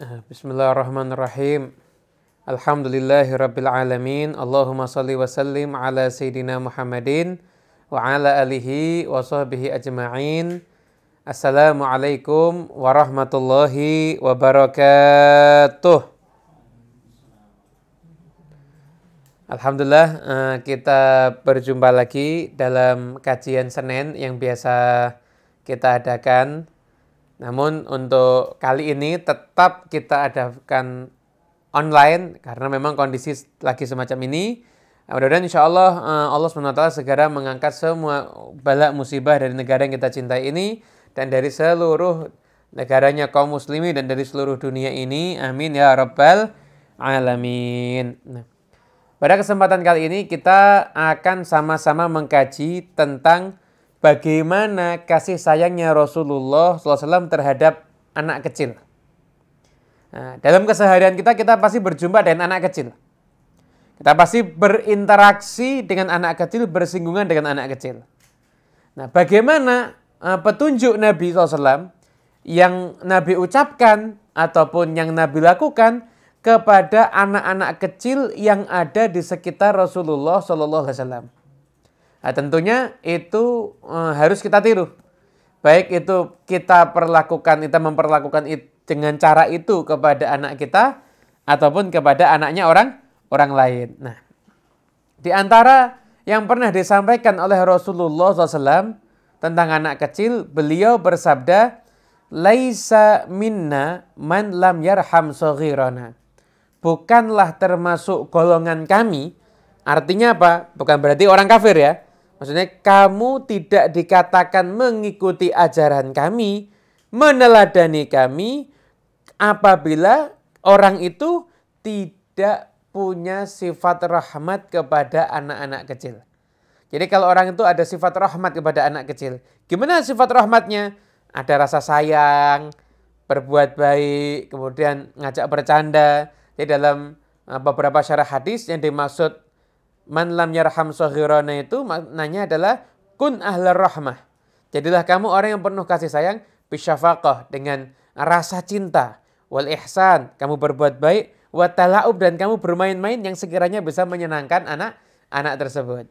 Eh, Bismillahirrahmanirrahim. Alhamdulillahi rabbil alamin. Allahumma salli wa sallim ala sayyidina Muhammadin wa ala alihi wa sahbihi ajma'in. Assalamualaikum warahmatullahi wabarakatuh. Alhamdulillah eh, kita berjumpa lagi dalam kajian Senin yang biasa kita adakan namun untuk kali ini tetap kita adakan online karena memang kondisi lagi semacam ini. Mudah-mudahan insya Allah eh, Allah SWT segera mengangkat semua bala musibah dari negara yang kita cintai ini dan dari seluruh negaranya kaum muslimin dan dari seluruh dunia ini. Amin ya rabbal alamin. Nah, pada kesempatan kali ini kita akan sama-sama mengkaji tentang bagaimana kasih sayangnya Rasulullah SAW terhadap anak kecil. Nah, dalam keseharian kita, kita pasti berjumpa dengan anak kecil. Kita pasti berinteraksi dengan anak kecil, bersinggungan dengan anak kecil. Nah, bagaimana uh, petunjuk Nabi SAW yang Nabi ucapkan ataupun yang Nabi lakukan kepada anak-anak kecil yang ada di sekitar Rasulullah SAW. Nah, tentunya itu uh, harus kita tiru. Baik itu kita perlakukan, kita memperlakukan it, dengan cara itu kepada anak kita ataupun kepada anaknya orang orang lain. Nah, di antara yang pernah disampaikan oleh Rasulullah SAW tentang anak kecil, beliau bersabda, Laisa minna man lam yarham soghirana. Bukanlah termasuk golongan kami, artinya apa? Bukan berarti orang kafir ya Maksudnya kamu tidak dikatakan mengikuti ajaran kami, meneladani kami apabila orang itu tidak punya sifat rahmat kepada anak-anak kecil. Jadi kalau orang itu ada sifat rahmat kepada anak kecil, gimana sifat rahmatnya? Ada rasa sayang, berbuat baik, kemudian ngajak bercanda. Jadi dalam eh, beberapa syarah hadis yang dimaksud man lam yarham sohirona itu maknanya adalah kun ahlar rahmah. Jadilah kamu orang yang penuh kasih sayang bisyafaqah dengan rasa cinta wal ihsan, kamu berbuat baik wa talaub dan kamu bermain-main yang sekiranya bisa menyenangkan anak anak tersebut.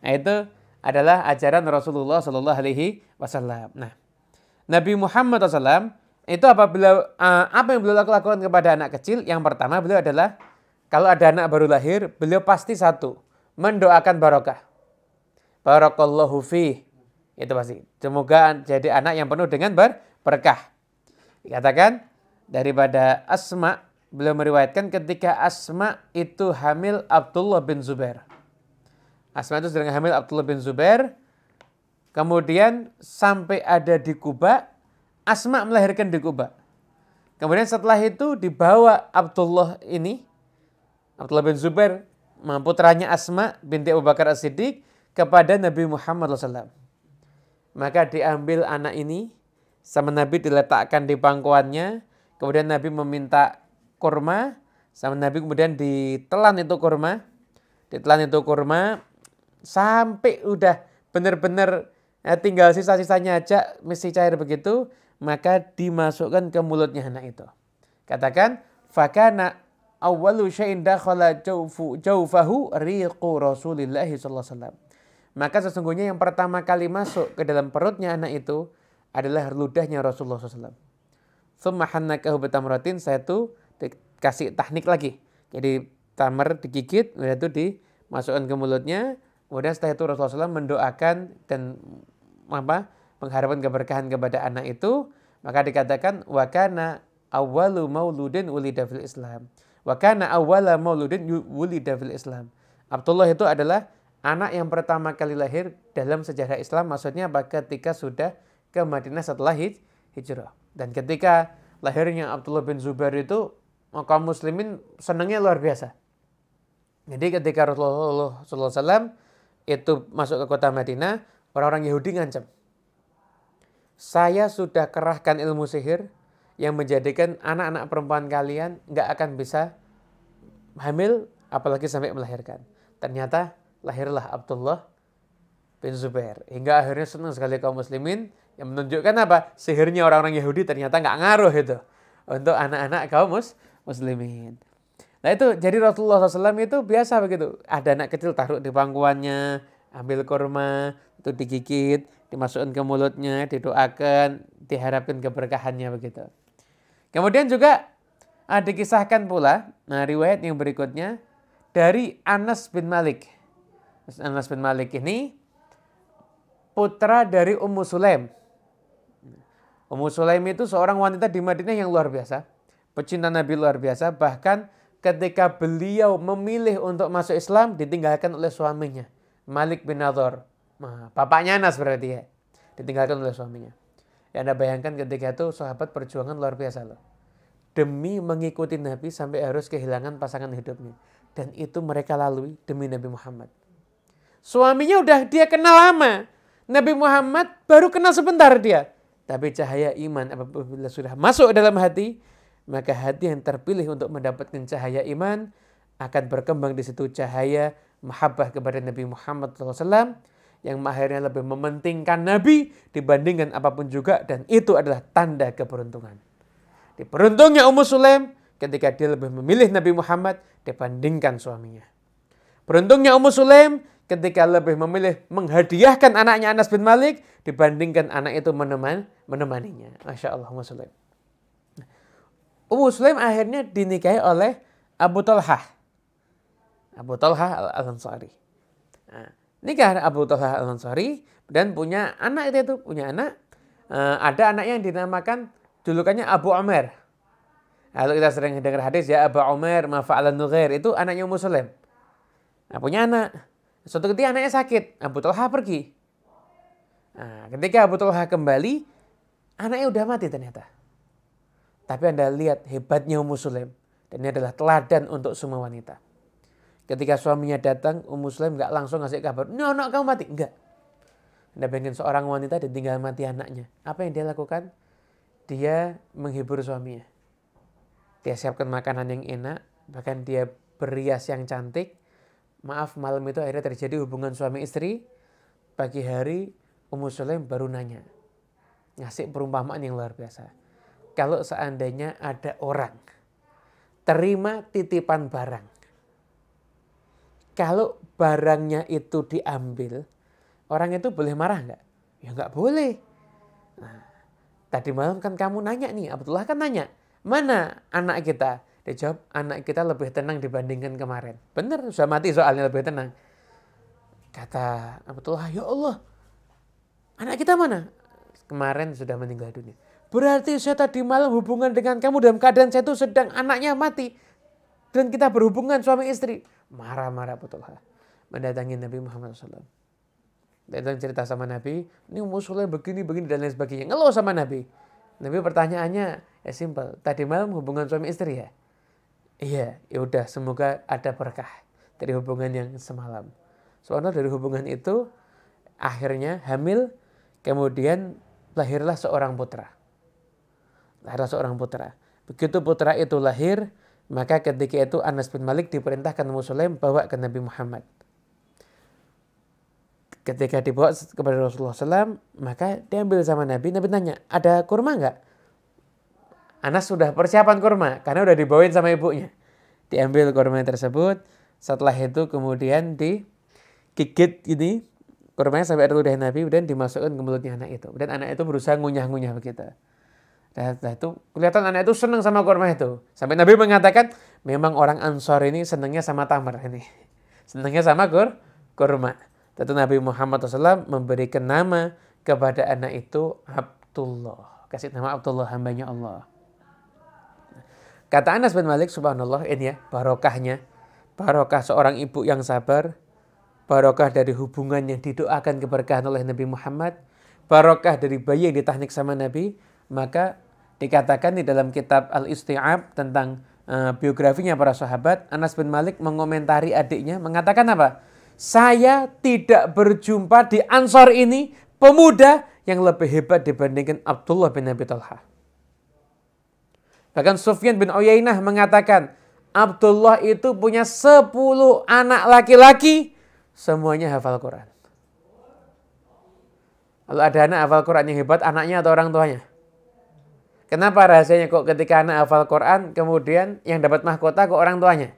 Nah, itu adalah ajaran Rasulullah Shallallahu Alaihi Wasallam. Nah, Nabi Muhammad SAW itu apabila uh, apa yang beliau lakukan kepada anak kecil, yang pertama beliau adalah kalau ada anak baru lahir, beliau pasti satu, mendoakan barokah. Barakallahu fi. Itu pasti. Semoga jadi anak yang penuh dengan ber berkah. Dikatakan daripada Asma, beliau meriwayatkan ketika Asma itu hamil Abdullah bin Zubair. Asma itu sedang hamil Abdullah bin Zubair. Kemudian sampai ada di Kuba, Asma melahirkan di Kuba. Kemudian setelah itu dibawa Abdullah ini, Abdullah bin Zubair putranya Asma binti Abu Bakar As-Siddiq kepada Nabi Muhammad SAW. Maka diambil anak ini, sama Nabi diletakkan di pangkuannya, kemudian Nabi meminta kurma, sama Nabi kemudian ditelan itu kurma, ditelan itu kurma, sampai udah benar-benar eh, tinggal sisa-sisanya aja, mesti cair begitu, maka dimasukkan ke mulutnya anak itu. Katakan, fakana awwalu syai'in dakhala jawfu jawfahu riqu Rasulillah sallallahu alaihi wasallam. Maka sesungguhnya yang pertama kali masuk ke dalam perutnya anak itu adalah ludahnya Rasulullah SAW. Thumma hannakahu betamratin, saya itu dikasih teknik lagi. Jadi tamar digigit, kemudian itu dimasukkan ke mulutnya. Kemudian setelah itu Rasulullah SAW mendoakan dan apa mengharapkan keberkahan kepada anak itu. Maka dikatakan wakana awalu mauludin ulida fil Islam. Wa kana awwala mauludin wulida fil Islam. Abdullah itu adalah anak yang pertama kali lahir dalam sejarah Islam. Maksudnya apa? Ketika sudah ke Madinah setelah hij hijrah. Dan ketika lahirnya Abdullah bin Zubair itu, kaum muslimin senangnya luar biasa. Jadi ketika Rasulullah SAW itu masuk ke kota Madinah, orang-orang Yahudi ngancam. Saya sudah kerahkan ilmu sihir, yang menjadikan anak-anak perempuan kalian nggak akan bisa hamil apalagi sampai melahirkan. Ternyata lahirlah Abdullah bin Zubair. Hingga akhirnya senang sekali kaum muslimin yang menunjukkan apa? Sihirnya orang-orang Yahudi ternyata nggak ngaruh itu. untuk anak-anak kaum mus muslimin. Nah itu jadi Rasulullah SAW itu biasa begitu. Ada anak kecil taruh di pangkuannya, ambil kurma, itu digigit, dimasukkan ke mulutnya, didoakan, diharapkan keberkahannya begitu. Kemudian juga ah, dikisahkan pula, nah riwayat yang berikutnya dari Anas bin Malik. Anas bin Malik ini putra dari Ummu Sulaim. Ummu Sulaim itu seorang wanita di Madinah yang luar biasa. Pecinta Nabi luar biasa. Bahkan ketika beliau memilih untuk masuk Islam ditinggalkan oleh suaminya Malik bin Nador nah, bapaknya Anas berarti ya ditinggalkan oleh suaminya ya Anda bayangkan ketika itu sahabat perjuangan luar biasa loh. Demi mengikuti Nabi sampai harus kehilangan pasangan hidupnya. Dan itu mereka lalui demi Nabi Muhammad. Suaminya udah dia kenal lama. Nabi Muhammad baru kenal sebentar dia. Tapi cahaya iman apabila sudah masuk dalam hati maka hati yang terpilih untuk mendapatkan cahaya iman akan berkembang di situ cahaya mahabbah kepada Nabi Muhammad SAW yang akhirnya lebih mementingkan Nabi dibandingkan apa pun juga dan itu adalah tanda keberuntungan. Di beruntungnya Ummu Sulaim ketika dia lebih memilih Nabi Muhammad dibandingkan suaminya. Beruntungnya Ummu Sulaim ketika lebih memilih menghadiahkan anaknya Anas bin Malik dibandingkan anak itu meneman, menemaninya. Masya Allah Ummu Sulaim. Ummu Sulaim akhirnya dinikahi oleh Abu Talhah. Abu Talhah Al-Ansari. Nah, nikah Abu Talhah Al-Ansari dan punya anak itu, itu punya anak. Uh, ada anak yang dinamakan julukannya Abu Umar. Kalau kita sering dengar hadis ya Abu Umar mafa'alan nughair itu anaknya Ummu Sulaim. Nah, punya anak. Suatu ketika anaknya sakit, Abu Talha pergi. Nah, ketika Abu Talha kembali, anaknya udah mati ternyata. Tapi Anda lihat hebatnya Ummu Sulaim. Dan ini adalah teladan untuk semua wanita. Ketika suaminya datang, Ummu Sulaim nggak langsung ngasih kabar, ini anak kamu mati. Enggak. Anda bayangin seorang wanita ditinggal mati anaknya. Apa yang dia lakukan? Dia menghibur suaminya. Dia siapkan makanan yang enak, bahkan dia berias yang cantik. Maaf malam itu akhirnya terjadi hubungan suami istri. Pagi hari Ummu Sulaim baru nanya. Ngasih perumpamaan yang luar biasa kalau seandainya ada orang terima titipan barang. Kalau barangnya itu diambil, orang itu boleh marah nggak? Ya nggak boleh. Nah, tadi malam kan kamu nanya nih, Abdullah kan nanya, mana anak kita? Dia jawab, anak kita lebih tenang dibandingkan kemarin. Benar, sudah mati soalnya lebih tenang. Kata Abdullah, ya Allah, anak kita mana? Kemarin sudah meninggal dunia. Berarti saya tadi malam hubungan dengan kamu dalam keadaan saya itu sedang anaknya mati. Dan kita berhubungan suami istri. Marah-marah betul. Mendatangi Nabi Muhammad SAW. Datang cerita sama Nabi, ini musuhnya begini, begini, dan lain sebagainya. Ngeluh sama Nabi. Nabi pertanyaannya, ya simpel. Tadi malam hubungan suami istri ya? Iya, ya udah semoga ada berkah dari hubungan yang semalam. Soalnya dari hubungan itu, akhirnya hamil, kemudian lahirlah seorang putra lahirlah seorang putra. Begitu putra itu lahir, maka ketika itu Anas bin Malik diperintahkan Muslim bawa ke Nabi Muhammad. Ketika dibawa kepada Rasulullah SAW, maka diambil sama Nabi. Nabi tanya, ada kurma nggak? Anas sudah persiapan kurma, karena udah dibawain sama ibunya. Diambil kurma tersebut, setelah itu kemudian digigit ini, kurmanya sampai ada ludah Nabi, dan dimasukkan ke mulutnya anak itu. Dan anak itu berusaha ngunyah-ngunyah begitu. Nah, itu kelihatan anak itu senang sama kurma itu. Sampai Nabi mengatakan, memang orang Ansor ini senangnya sama tamar ini. Senangnya sama kur, kurma. Tentu Nabi Muhammad SAW memberikan nama kepada anak itu Abdullah. Kasih nama Abdullah hambanya Allah. Kata Anas bin Malik, subhanallah ini ya, barokahnya. Barokah seorang ibu yang sabar. Barokah dari hubungan yang didoakan keberkahan oleh Nabi Muhammad. Barokah dari bayi yang ditahnik sama Nabi maka dikatakan di dalam kitab Al-Isti'ab tentang uh, biografinya para sahabat, Anas bin Malik mengomentari adiknya mengatakan apa? Saya tidak berjumpa di Ansor ini pemuda yang lebih hebat dibandingkan Abdullah bin Abi Talha. Bahkan Sufyan bin Uyainah mengatakan, Abdullah itu punya 10 anak laki-laki, semuanya hafal Quran. Kalau ada anak hafal Quran yang hebat, anaknya atau orang tuanya? Kenapa rahasianya kok ketika anak hafal Quran, kemudian yang dapat mahkota kok orang tuanya?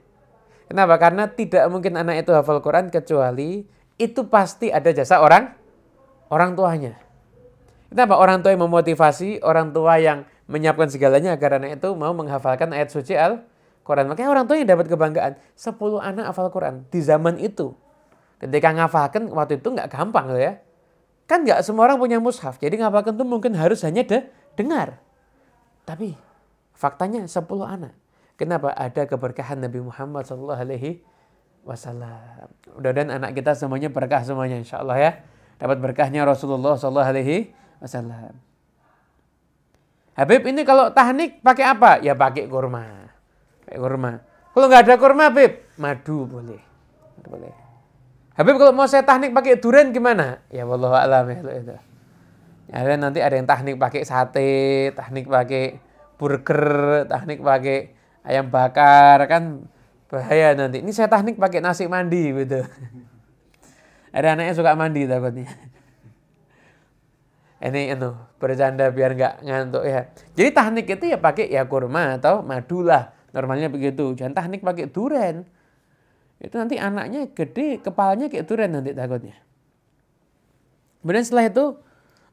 Kenapa? Karena tidak mungkin anak itu hafal Quran kecuali itu pasti ada jasa orang orang tuanya. Kenapa? Orang tua yang memotivasi, orang tua yang menyiapkan segalanya agar anak itu mau menghafalkan ayat suci Al-Quran. Makanya orang tua yang dapat kebanggaan. 10 anak hafal Quran di zaman itu. Ketika ngafalkan waktu itu nggak gampang loh ya. Kan nggak semua orang punya mushaf. Jadi ngafalkan itu mungkin harus hanya de dengar. Tapi faktanya 10 anak. Kenapa? Ada keberkahan Nabi Muhammad Sallallahu Alaihi Wasallam. Mudah-mudahan anak kita semuanya berkah semuanya, insya Allah ya. Dapat berkahnya Rasulullah Sallallahu Alaihi Wasallam. Habib ini kalau tahnik pakai apa? Ya pakai kurma. Pakai kurma. Kalau nggak ada kurma, Habib, madu boleh. Madu boleh. Habib kalau mau saya tahnik pakai durian gimana? Ya Allah alam ya itu. Ya, nanti ada yang teknik pakai sate, teknik pakai burger, teknik pakai ayam bakar kan bahaya nanti. Ini saya teknik pakai nasi mandi gitu. Ada anaknya suka mandi takutnya. Ini itu bercanda biar nggak ngantuk ya. Jadi teknik itu ya pakai ya kurma atau madu lah. Normalnya begitu. Jangan teknik pakai duren. Itu nanti anaknya gede, kepalanya kayak duren nanti takutnya. Kemudian setelah itu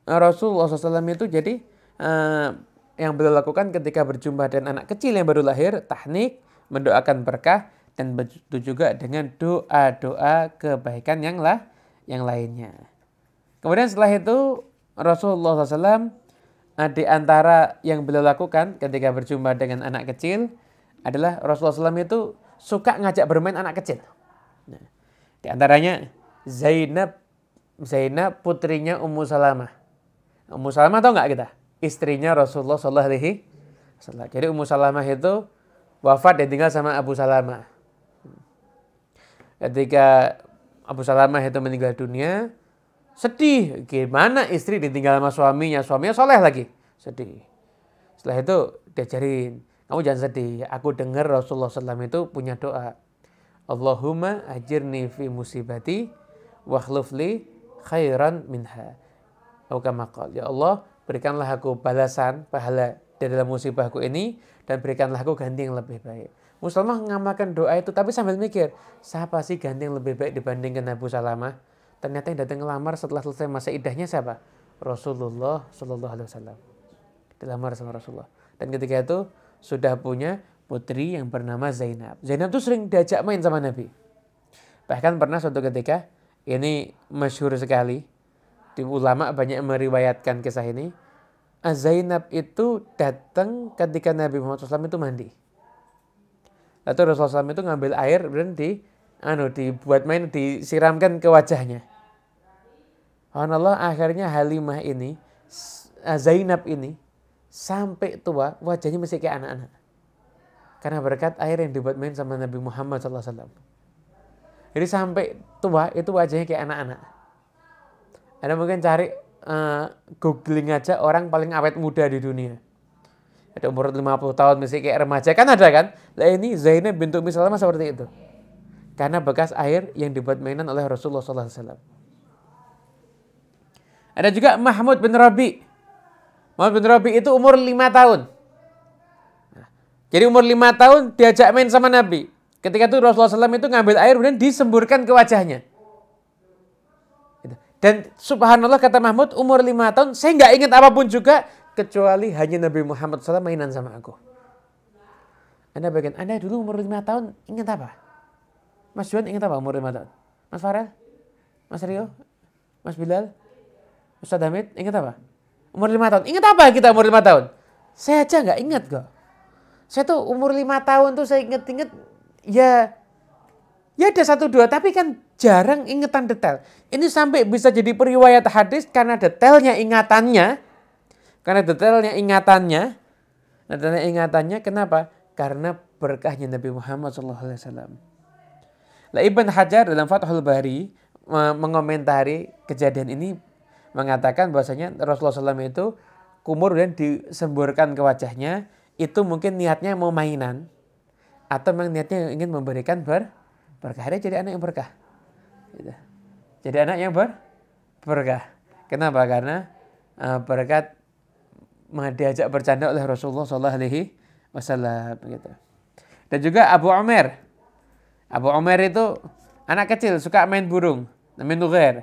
Rasulullah SAW itu jadi uh, yang beliau lakukan ketika berjumpa dengan anak kecil yang baru lahir, tahnik, mendoakan berkah, dan begitu juga dengan doa-doa kebaikan yang lah yang lainnya. Kemudian setelah itu Rasulullah SAW eh, di antara yang beliau lakukan ketika berjumpa dengan anak kecil adalah Rasulullah SAW itu suka ngajak bermain anak kecil. Nah, di antaranya Zainab Zainab putrinya Ummu Salamah. Ummu Salamah tahu nggak kita? Istrinya Rasulullah Shallallahu Alaihi Wasallam. Jadi Ummu Salamah itu wafat dan tinggal sama Abu Salamah. Ketika Abu Salamah itu meninggal dunia, sedih. Gimana istri ditinggal sama suaminya? Suaminya soleh lagi. Sedih. Setelah itu diajarin, kamu jangan sedih. Aku dengar Rasulullah SAW itu punya doa. Allahumma ajirni fi musibati wakhlufli khairan minha. Ya Allah, berikanlah aku balasan, pahala di dalam musibahku ini, dan berikanlah aku ganti yang lebih baik. Muslimah mengamalkan doa itu, tapi sambil mikir, siapa sih ganti yang lebih baik dibandingkan Abu Salamah? Ternyata yang datang ngelamar setelah selesai masa idahnya siapa? Rasulullah Shallallahu Alaihi Wasallam. Dilamar sama Rasulullah. Dan ketika itu sudah punya putri yang bernama Zainab. Zainab itu sering diajak main sama Nabi. Bahkan pernah suatu ketika, ini masyhur sekali, di ulama banyak meriwayatkan kisah ini. Zainab itu datang ketika Nabi Muhammad SAW itu mandi. Lalu Rasulullah SAW itu ngambil air dan di anu dibuat main disiramkan ke wajahnya. Allah akhirnya Halimah ini Zainab ini sampai tua wajahnya masih kayak anak-anak. Karena berkat air yang dibuat main sama Nabi Muhammad SAW. Jadi sampai tua itu wajahnya kayak anak-anak. Anda mungkin cari uh, googling aja orang paling awet muda di dunia. Ada umur 50 tahun masih kayak remaja kan ada kan? Nah ini Zainab bintu Misalnya seperti itu. Karena bekas air yang dibuat mainan oleh Rasulullah SAW. Ada juga Mahmud bin Rabi. Mahmud bin Rabi itu umur 5 tahun. Nah, jadi umur 5 tahun diajak main sama Nabi. Ketika itu Rasulullah SAW itu ngambil air kemudian disemburkan ke wajahnya. Dan subhanallah kata Mahmud umur lima tahun saya nggak ingat apa pun juga kecuali hanya Nabi Muhammad SAW mainan sama aku. Anda bagian, Anda dulu umur lima tahun ingat apa? Mas Juan ingat apa umur lima tahun? Mas Farel? Mas Rio? Mas Bilal? Ustaz Hamid ingat apa? Umur lima tahun. Ingat apa kita umur lima tahun? Saya aja nggak ingat kok. Saya tuh umur lima tahun tuh saya inget-inget ya Ya ada satu dua, tapi kan jarang ingatan detail. Ini sampai bisa jadi periwayat hadis karena detailnya ingatannya. Karena detailnya ingatannya. Detailnya ingatannya kenapa? Karena berkahnya Nabi Muhammad SAW. Lah Ibn Hajar dalam Fathul Bari mengomentari kejadian ini mengatakan bahwasanya Rasulullah SAW itu kumur dan disemburkan ke wajahnya itu mungkin niatnya mau mainan atau memang niatnya ingin memberikan ber berkah. Dia jadi anak yang berkah. Gitu. Jadi anak yang ber berkah. Kenapa? Karena uh, berkat diajak bercanda oleh Rasulullah Shallallahu Alaihi Wasallam gitu. Dan juga Abu Umar. Abu Umar itu anak kecil suka main burung, namanya Nughair.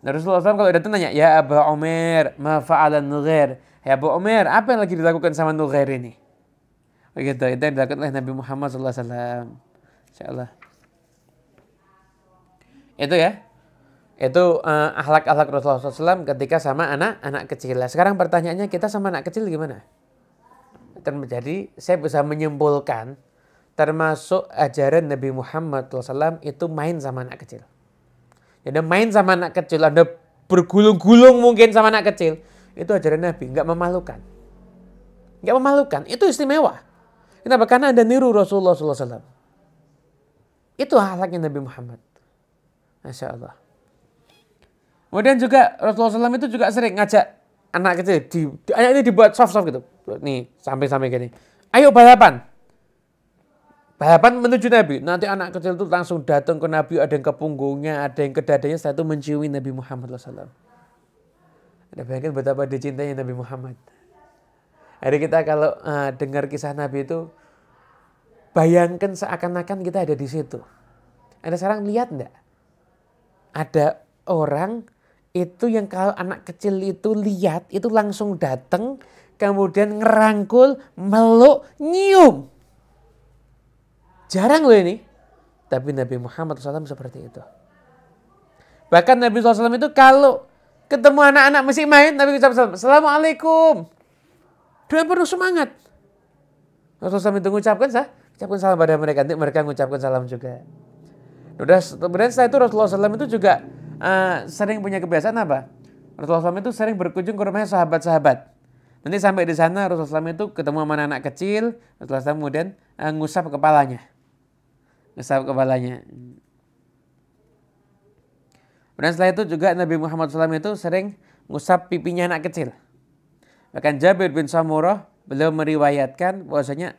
Nah, Rasulullah SAW kalau datang nanya, ya Abu Umar, ma fa'alan Nughair. Ya Abu Umar, apa yang lagi dilakukan sama Nughair ini? Begitu, itu yang dilakukan oleh Nabi Muhammad SAW. Insya Itu ya. Itu uh, akhlak-akhlak Rasulullah SAW ketika sama anak-anak kecil. Sekarang pertanyaannya kita sama anak kecil gimana? Jadi saya bisa menyimpulkan termasuk ajaran Nabi Muhammad SAW itu main sama anak kecil. Jadi main sama anak kecil, Anda bergulung-gulung mungkin sama anak kecil. Itu ajaran Nabi, nggak memalukan. Nggak memalukan, itu istimewa. Kenapa? Karena Anda niru Rasulullah SAW. Itu halaknya Nabi Muhammad. Masya Allah. Kemudian juga Rasulullah SAW itu juga sering ngajak anak kecil di, di anak ini dibuat soft soft gitu. Nih sampai-sampai gini. Ayo balapan. Balapan menuju Nabi. Nanti anak kecil itu langsung datang ke Nabi. Ada yang ke punggungnya, ada yang ke dadanya. Setelah itu menciumi Nabi Muhammad SAW. Ada bayangkan betapa dicintainya Nabi Muhammad. Hari kita kalau uh, dengar kisah Nabi itu, bayangkan seakan-akan kita ada di situ. Ada sekarang lihat enggak? Ada orang itu yang kalau anak kecil itu lihat itu langsung datang kemudian ngerangkul, meluk, nyium. Jarang loh ini. Tapi Nabi Muhammad SAW seperti itu. Bahkan Nabi SAW itu kalau ketemu anak-anak masih main, Nabi SAW, Assalamualaikum. Dengan penuh semangat. Rasulullah SAW itu mengucapkan, sah, ucapkan salam pada mereka. Nanti mereka mengucapkan salam juga. Udah, kemudian setelah itu Rasulullah SAW itu juga uh, sering punya kebiasaan apa? Rasulullah SAW itu sering berkunjung ke rumahnya sahabat-sahabat. Nanti sampai di sana Rasulullah SAW itu ketemu sama anak, kecil, Rasulullah SAW kemudian uh, ngusap kepalanya. Ngusap kepalanya. Kemudian setelah itu juga Nabi Muhammad SAW itu sering ngusap pipinya anak kecil. Bahkan Jabir bin Samurah beliau meriwayatkan bahwasanya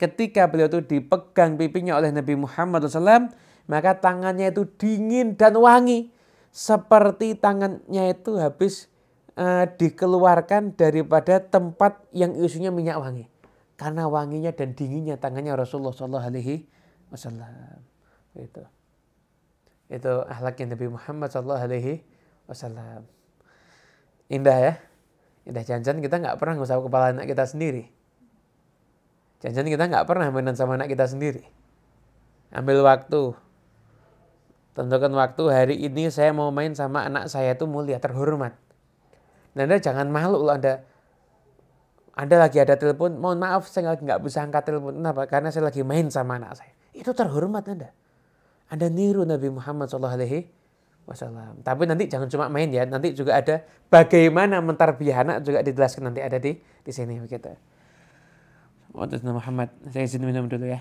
ketika beliau itu dipegang pipinya oleh Nabi Muhammad SAW, maka tangannya itu dingin dan wangi seperti tangannya itu habis uh, dikeluarkan daripada tempat yang isinya minyak wangi. Karena wanginya dan dinginnya tangannya Rasulullah Shallallahu Alaihi Wasallam. Itu. Itu akhlaknya Nabi Muhammad Shallallahu Alaihi Wasallam. Indah ya. Indah janjian kita nggak pernah ngusap kepala anak kita sendiri. Janjian kita nggak pernah mainan sama anak kita sendiri. Ambil waktu, Tentukan waktu hari ini saya mau main sama anak saya itu mulia, terhormat. Dan Anda jangan malu loh Anda. Anda lagi ada telepon, mohon maaf saya lagi nggak bisa angkat telepon. Kenapa? Karena saya lagi main sama anak saya. Itu terhormat Anda. Anda niru Nabi Muhammad SAW. Wasallam. Tapi nanti jangan cuma main ya, nanti juga ada bagaimana mentarbiah anak juga dijelaskan nanti ada di di sini begitu. Muhammad, saya izin minum dulu ya.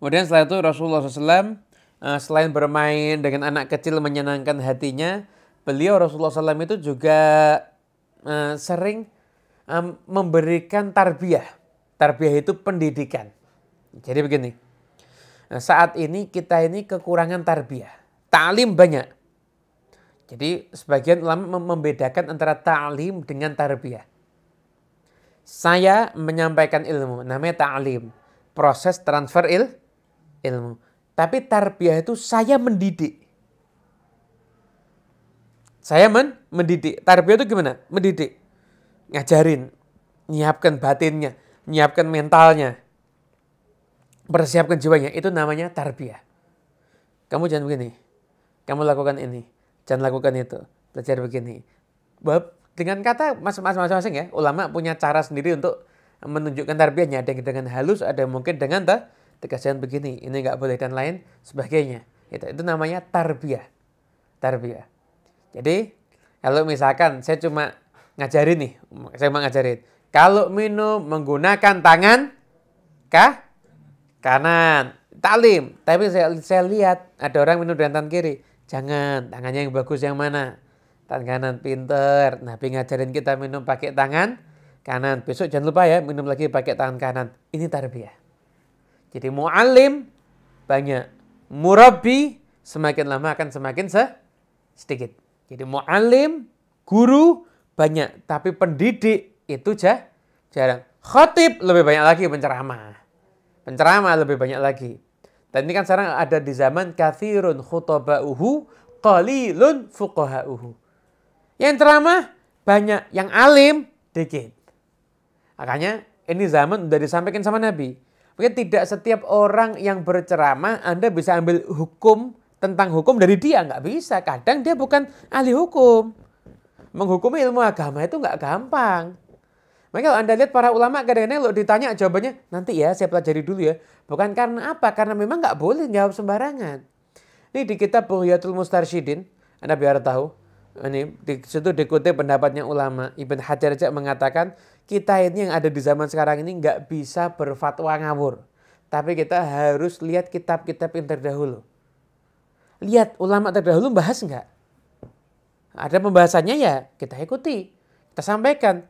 Kemudian setelah itu Rasulullah SAW eh, selain bermain dengan anak kecil menyenangkan hatinya, beliau Rasulullah SAW itu juga eh, sering eh, memberikan tarbiyah. Tarbiyah itu pendidikan. Jadi begini, saat ini kita ini kekurangan tarbiyah. Ta'lim banyak. Jadi sebagian ulama membedakan antara ta'lim dengan tarbiyah. Saya menyampaikan ilmu, namanya ta'lim. Proses transfer il, ilmu. Tapi tarbiyah itu saya mendidik. Saya men mendidik. Tarbiyah itu gimana? Mendidik. Ngajarin. Nyiapkan batinnya. Nyiapkan mentalnya. Persiapkan jiwanya. Itu namanya tarbiyah. Kamu jangan begini. Kamu lakukan ini. Jangan lakukan itu. Belajar begini. Dengan kata masing-masing ya. Ulama punya cara sendiri untuk menunjukkan tarbiyahnya. Ada yang dengan halus, ada yang mungkin dengan tegaskan begini, ini nggak boleh dan lain sebagainya. Itu, itu namanya tarbiyah. Tarbiyah. Jadi kalau misalkan saya cuma ngajarin nih, saya mau ngajarin. Kalau minum menggunakan tangan kah? Kanan. Talim. Tapi saya, saya lihat ada orang minum dengan tangan kiri. Jangan, tangannya yang bagus yang mana? Tangan kanan pinter. Nabi ngajarin kita minum pakai tangan kanan. Besok jangan lupa ya minum lagi pakai tangan kanan. Ini tarbiyah. Jadi mu'alim banyak. Murabi semakin lama akan semakin se sedikit. Jadi mu'alim, guru banyak. Tapi pendidik itu jah, jarang. Khotib lebih banyak lagi penceramah. Penceramah lebih banyak lagi. Dan ini kan sekarang ada di zaman kathirun khutoba'uhu qalilun fuqaha'uhu. Yang ceramah banyak, yang alim dikit. Makanya ini zaman udah disampaikan sama Nabi. Mungkin tidak setiap orang yang berceramah Anda bisa ambil hukum tentang hukum dari dia. Nggak bisa. Kadang dia bukan ahli hukum. Menghukumi ilmu agama itu nggak gampang. Maka kalau Anda lihat para ulama kadang-kadang kalau ditanya jawabannya, nanti ya saya pelajari dulu ya. Bukan karena apa? Karena memang nggak boleh jawab sembarangan. Ini di kitab Buhyatul Mustarsyidin, Anda biar tahu. Ini di situ dikutip pendapatnya ulama. Ibn Hajar aja mengatakan kita ini yang ada di zaman sekarang ini nggak bisa berfatwa ngawur. Tapi kita harus lihat kitab-kitab yang terdahulu. Lihat ulama terdahulu bahas nggak? Ada pembahasannya ya kita ikuti. Kita sampaikan.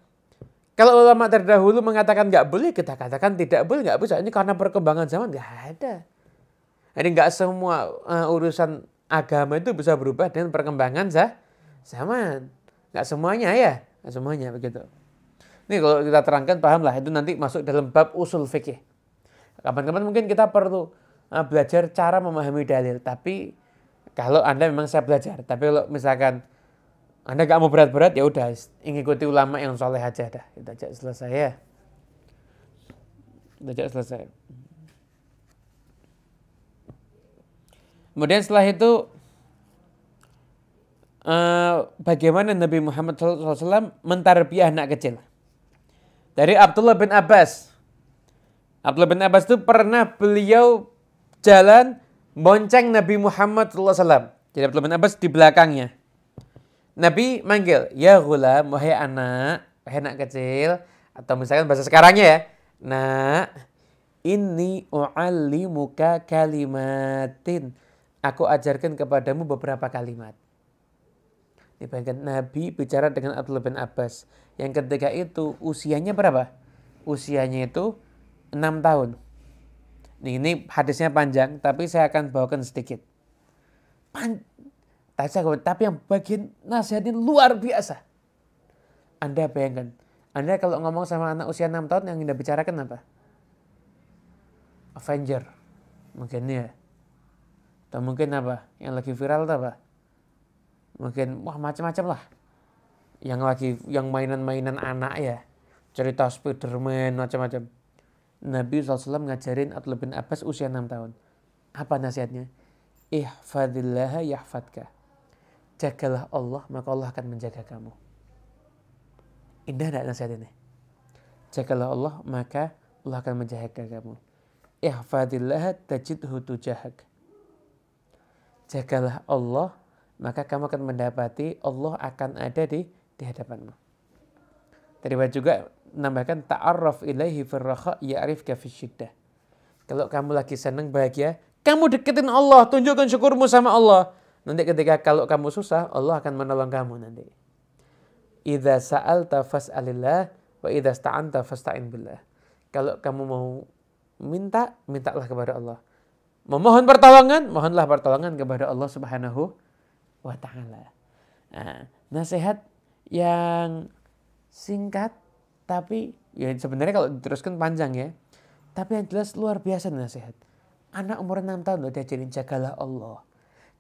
Kalau ulama terdahulu mengatakan nggak boleh, kita katakan tidak boleh, nggak bisa. Ini karena perkembangan zaman nggak ada. Jadi nggak semua uh, urusan agama itu bisa berubah dengan perkembangan sah zaman. Nggak semuanya ya, nggak semuanya begitu. Ini kalau kita terangkan paham lah itu nanti masuk dalam bab usul fikih. Kapan-kapan mungkin kita perlu uh, belajar cara memahami dalil. Tapi kalau anda memang saya belajar, tapi kalau misalkan anda gak mau berat-berat ya udah ikuti ulama yang soleh aja dah. Kita aja selesai ya. Kita aja selesai. Kemudian setelah itu uh, bagaimana Nabi Muhammad SAW mentarbiah anak kecil. Dari Abdullah bin Abbas. Abdullah bin Abbas itu pernah beliau jalan bonceng Nabi Muhammad SAW. Jadi Abdullah bin Abbas di belakangnya. Nabi manggil, ya gulam, wahai anak, wahai anak kecil, atau misalkan bahasa sekarangnya ya, nak, ini muka kalimatin. Aku ajarkan kepadamu beberapa kalimat. Dibayangkan Nabi bicara dengan Abdullah bin Abbas. Yang ketika itu usianya berapa? Usianya itu 6 tahun. Ini hadisnya panjang, tapi saya akan bawakan sedikit. Pan tapi yang bagian nasihat ini luar biasa. Anda bayangkan, Anda kalau ngomong sama anak usia 6 tahun yang Anda bicarakan apa? Avenger. Mungkin ya. Atau mungkin apa? Yang lagi viral apa? Mungkin wah macam-macam lah. Yang lagi yang mainan-mainan anak ya. Cerita Spiderman macam-macam. Nabi SAW ngajarin Abdullah bin Abbas usia 6 tahun. Apa nasihatnya? Ihfadillah yahfadka jagalah Allah, maka Allah akan menjaga kamu. Indah tidak nasihat ini? Jagalah Allah, maka Allah akan menjaga kamu. Ihfadillah tajidhu tujahak. Jagalah Allah, maka kamu akan mendapati Allah akan ada di di hadapanmu. Terima juga nambahkan ta'arraf ilaihi firraha ya'rifka syiddah. Kalau kamu lagi senang bahagia, kamu deketin Allah, tunjukkan syukurmu sama Allah. Nanti ketika kalau kamu susah, Allah akan menolong kamu nanti. Idza sa'alta fas'alillah wa idza sta'anta fasta'in billah. Kalau kamu mau minta, mintalah kepada Allah. Memohon pertolongan, mohonlah pertolongan kepada Allah Subhanahu wa taala. Nah, nasihat yang singkat tapi ya sebenarnya kalau diteruskan panjang ya. Tapi yang jelas luar biasa nasihat. Anak umur 6 tahun udah diajarin jagalah Allah.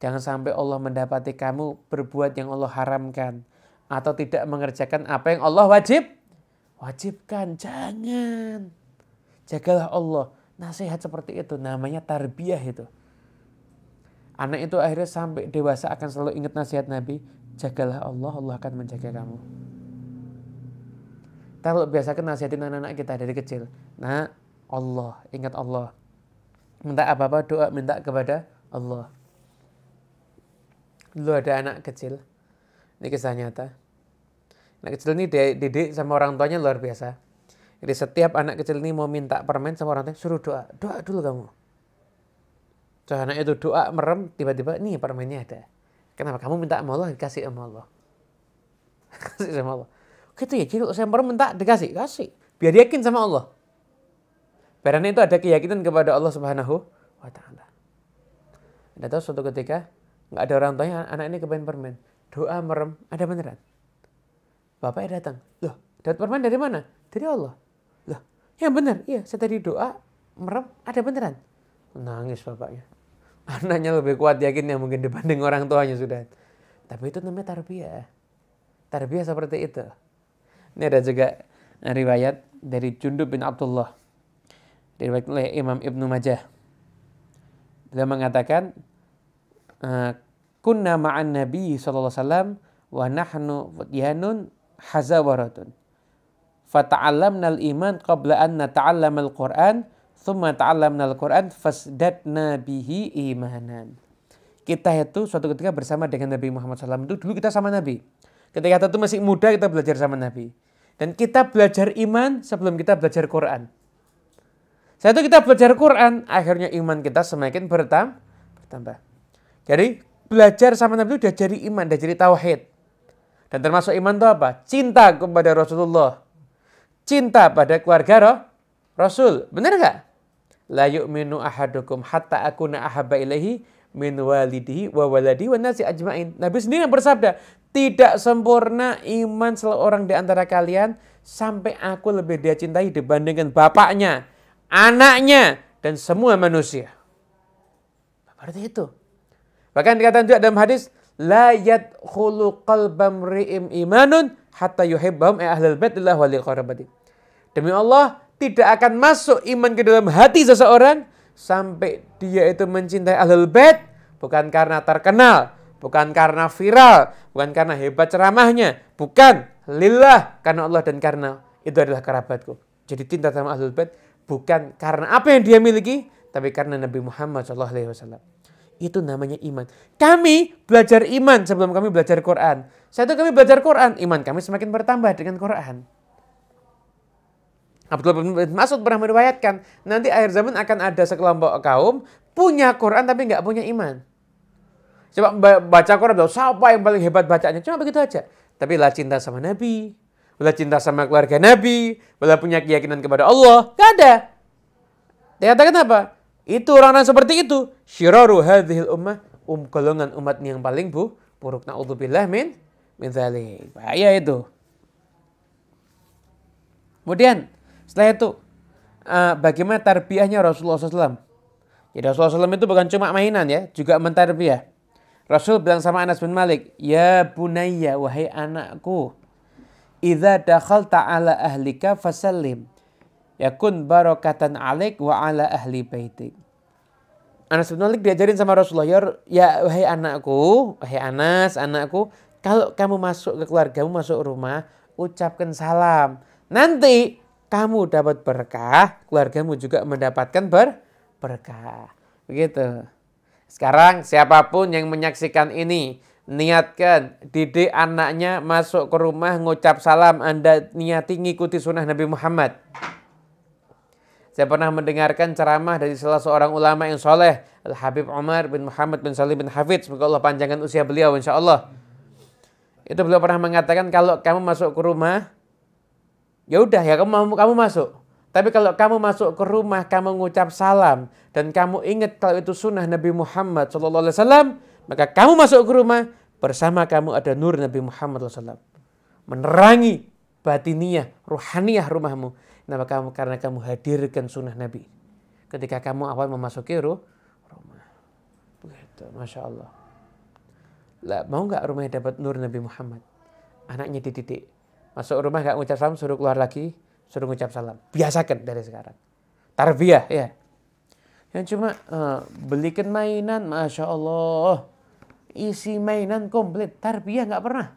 Jangan sampai Allah mendapati kamu berbuat yang Allah haramkan. Atau tidak mengerjakan apa yang Allah wajib. Wajibkan. Jangan. Jagalah Allah. Nasihat seperti itu. Namanya tarbiyah itu. Anak itu akhirnya sampai dewasa akan selalu ingat nasihat Nabi. Jagalah Allah, Allah akan menjaga kamu. Kita kalau biasakan nasihatin anak-anak kita dari kecil. Nah, Allah, ingat Allah. Minta apa-apa doa, minta kepada Allah. Dulu ada anak kecil. Ini kisah nyata. Anak kecil ini didik sama orang tuanya luar biasa. Jadi setiap anak kecil ini mau minta permen sama orang tuanya, suruh doa. Doa dulu kamu. Anak itu doa merem, tiba-tiba nih permennya ada. Kenapa? Kamu minta sama Allah, dikasih sama Allah. Kasih sama Allah. Gitu ya, jadi saya minta dikasih, kasih. Biar yakin sama Allah. Karena itu ada keyakinan kepada Allah Subhanahu wa taala. Anda tahu suatu ketika nggak ada orang tuanya anak ini kepengen permen. Doa merem, ada beneran. Bapaknya datang. Loh, dapat permen dari mana? Dari Allah. Loh, yang benar. Iya, saya tadi doa merem, ada beneran. Nangis bapaknya. Anaknya lebih kuat yakinnya mungkin dibanding orang tuanya sudah. Tapi itu namanya tarbiyah. Tarbiyah seperti itu. Ini ada juga riwayat dari Jundub bin Abdullah. Riwayat oleh Imam Ibnu Majah. Beliau mengatakan, eh, Kunna ma'an Nabi SAW wa nahnu futyanun hazawaratun. Fata'allamna al-iman qabla an nata'allama al-Qur'an, thumma ta'allamna al-Qur'an fasdadna bihi imanan. Kita itu suatu ketika bersama dengan Nabi Muhammad SAW itu dulu kita sama Nabi. Ketika itu masih muda kita belajar sama Nabi. Dan kita belajar iman sebelum kita belajar Quran. Saat itu kita belajar Quran, akhirnya iman kita semakin bertambah. Jadi belajar sama Nabi itu udah jadi iman, udah jadi tauhid. Dan termasuk iman itu apa? Cinta kepada Rasulullah. Cinta pada keluarga Rasul. Benar nggak? La yu'minu ahadukum hatta akuna ahabba ilaihi min walidihi wa waladi wa nasi ajmain. Nabi sendiri yang bersabda, tidak sempurna iman seorang di antara kalian sampai aku lebih dia cintai dibandingkan bapaknya, anaknya, dan semua manusia. Berarti itu. Bahkan dikatakan juga dalam hadis, La yadkhulu qalbam ri'im imanun hatta yuhibbahum ahlul baitillah wali qarabati. Demi Allah, tidak akan masuk iman ke dalam hati seseorang sampai dia itu mencintai ahlul bait bukan karena terkenal, bukan karena viral, bukan karena hebat ceramahnya, bukan lillah karena Allah dan karena itu adalah kerabatku. Jadi cinta sama Ahlul Bait bukan karena apa yang dia miliki, tapi karena Nabi Muhammad SAW. Itu namanya iman. Kami belajar iman sebelum kami belajar Quran. Satu kami belajar Quran, iman kami semakin bertambah dengan Quran. Abdullah bin Mas'ud pernah meriwayatkan, nanti akhir zaman akan ada sekelompok kaum punya Quran tapi nggak punya iman. Coba baca Quran, siapa yang paling hebat bacanya? Cuma begitu aja. Tapi lah cinta sama Nabi, lah cinta sama keluarga Nabi, lah punya keyakinan kepada Allah. Gak ada. Dikatakan apa? Itu orang-orang seperti itu. Syiraru hadhil ummah. Um, golongan umat yang paling bu, buruk. Na'udzubillah min, min thalik. Bahaya itu. Kemudian, setelah itu, uh, bagaimana tarbiyahnya Rasulullah SAW? Jadi Rasulullah SAW itu bukan cuma mainan ya, juga mentarbiyah. Rasul bilang sama Anas bin Malik, "Ya bunayya, wahai anakku, idza dakhalta ala ahlika fasallim. Yakun barakatan alik wa ala ahli baitik." Anas bin Malik diajarin sama Rasulullah, "Ya, ya wahai anakku, wahai Anas, anakku, kalau kamu masuk ke keluargamu, masuk rumah, ucapkan salam. Nanti kamu dapat berkah, keluargamu juga mendapatkan ber berkah." Begitu. Sekarang siapa pun yang menyaksikan ini, niatkan didik anaknya masuk ke rumah ngucap salam, Anda niati ngikuti sunnah Nabi Muhammad. Saya pernah mendengarkan ceramah dari salah seorang ulama yang soleh, Al Habib Umar bin Muhammad bin Salim bin Hafidz, semoga Allah panjangkan usia beliau insya Allah. Itu beliau pernah mengatakan kalau kamu masuk ke rumah, ya udah ya kamu kamu masuk. Tapi kalau kamu masuk ke rumah, kamu mengucap salam dan kamu ingat kalau itu sunnah Nabi Muhammad SAW, maka kamu masuk ke rumah bersama kamu ada nur Nabi Muhammad SAW. Menerangi batiniah, ruhaniyah rumahmu. Kenapa kamu? Karena kamu hadirkan sunnah Nabi. Ketika kamu awal memasuki rumah. Begitu, Masya Allah. Lah, mau nggak rumahnya dapat nur Nabi Muhammad? Anaknya dididik. Masuk rumah nggak ngucap salam, suruh keluar lagi suruh ngucap salam. Biasakan dari sekarang. Tarbiyah ya. Yang cuma uh, belikan mainan, masya Allah, isi mainan komplit, tarbiyah nggak pernah.